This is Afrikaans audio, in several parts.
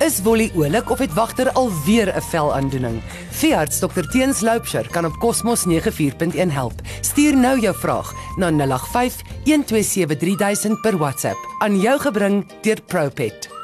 Is Wolly oulik of het wagter alweer 'n velaandoening? Veearts Dr Teens Loupsher kan op Cosmos 94.1 help. Stuur nou jou vraag na 085 127 3000 per WhatsApp aan jou gebring deur Propet.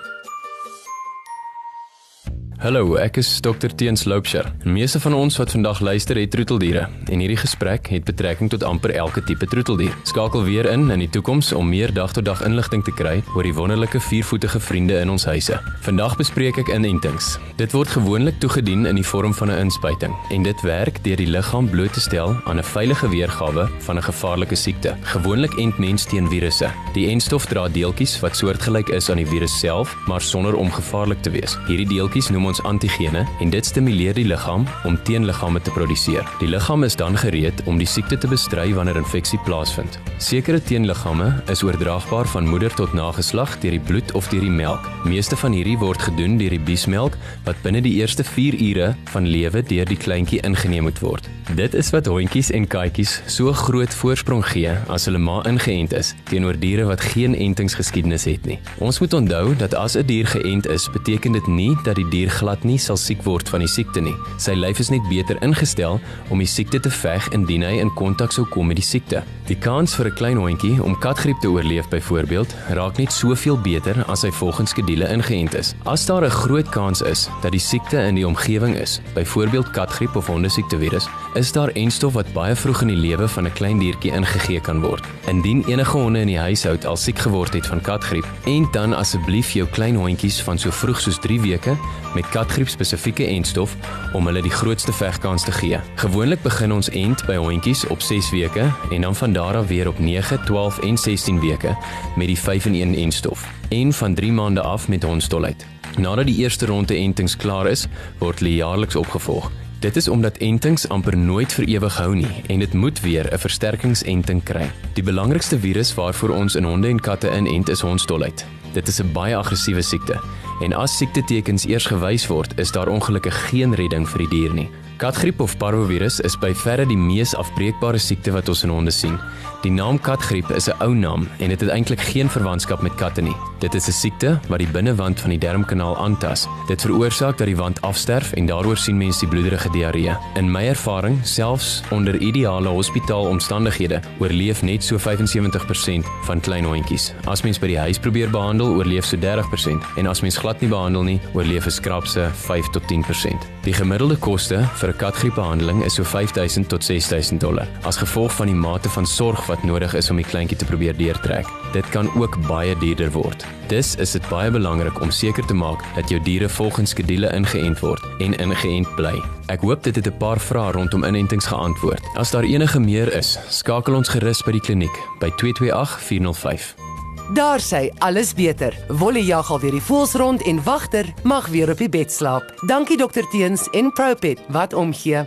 Hallo, ek is Dr Teens Loupsher. Meeste van ons wat vandag luister het troeteldiere en hierdie gesprek het betrekking tot amper elke tipe troeteldier. Skakel weer in in die toekoms om meer dag-tot-dag inligting te kry oor die wonderlike viervoetige vriende in ons huise. Vandag bespreek ek inentings. Dit word gewoonlik toegedien in die vorm van 'n inspuiting en dit werk deur die liggaam bloot te stel aan 'n veilige weergawe van 'n gevaarlike siekte. Gewoonlik ent mens teen virusse. Die entstof dra deeltjies wat soortgelyk is aan die virus self, maar sonder om gevaarlik te wees. Hierdie deeltjies noem ons antigene en dit stimuleer die liggaam om teenliggame te produseer. Die liggaam is dan gereed om die siekte te bestry wanneer infeksie plaasvind. Sekere teenliggame is oordraagbaar van moeder tot nageslag deur die bloed of deur die melk. Meeste van hierdie word gedoen deur die biesmelk wat binne die eerste 4 ure van lewe deur die kleintjie ingeneem moet word. Dit is wat hondjies en katjies so groot voorsprong gee as hulle ma ingeënt is teenoor diere wat geen entingsgeskiedenis het nie. Ons moet onthou dat as 'n dier geënt is, beteken dit nie dat die dier glad nie sal siek word van die siekte nie. Sy lyf is net beter ingestel om die siekte te veg indien hy in kontak sou kom met die siekte. Die kans vir 'n klein hondjie om katgriep te oorleef byvoorbeeld, raak net soveel beter as hy volgens skedule ingeënt is. As daar 'n groot kans is dat die siekte in die omgewing is, byvoorbeeld katgriep of hondesiektevirus, is daar enstof wat baie vroeg in die lewe van 'n klein diertjie ingegee kan word. Indien enige honde in die huishoud al siek geword het van katgriep, en dan asseblief jou klein hondjies van so vroeg soos 3 weke met katgriep spesifieke enstof om hulle die grootste vegkans te gee. Gewoonlik begin ons ent by hondjies op 6 weke en dan van daar af weer op 9, 12 en 16 weke met die 5-in-1 enstof. En van 3 maande af met hondstolheid. Nadat die eerste ronde entings klaar is, word hulle jaarliks opgevolg. Dit is omdat entings amper nooit vir ewig hou nie en dit moet weer 'n versterkingsenting kry. Die belangrikste virus waarvoor ons in honde en katte inent is hondstolheid. Dit is 'n baie aggressiewe siekte en as siektetekens eers gewys word, is daar ongelukkig geen redding vir die dier nie. Katgriep of parvovirus is by verre die mees afbreekbare siekte wat ons in honde sien. Die naam katgriep is 'n ou naam en dit het eintlik geen verwantskap met katte nie. Dit is 'n siekte wat die binnewand van die darmkanaal aantas. Dit veroorsaak dat die wand afsterf en daaroor sien mense die bloederige diarree. In my ervaring, selfs onder ideale hospitaalomstandighede, oorleef net so 75% van klein hondjies. As mens by die huis probeer behandel, oorleef so 30% en as mens glad nie behandel nie, oorleef 'n skrapse 5 tot 10%. Die gemiddelde koste vir 'n katgriepbehandeling is so 5000 tot 6000 dollar as gevolg van die mate van sorg wat nodig is om die kleintjie te probeer deurtrek. Dit kan ook baie duurder word. Dus is dit baie belangrik om seker te maak dat jou diere volgens skedules ingeënt word en ingeënt bly. Ek hoop dit het 'n paar vrae rondom inentings geantwoord. As daar enige meer is, skakel ons gerus by die kliniek by 228 405. Daar sê alles beter. Wolle jag al weer die voels rond en wagter mag weer op die bed slaap. Dankie dokter Teens en Propet wat omgee.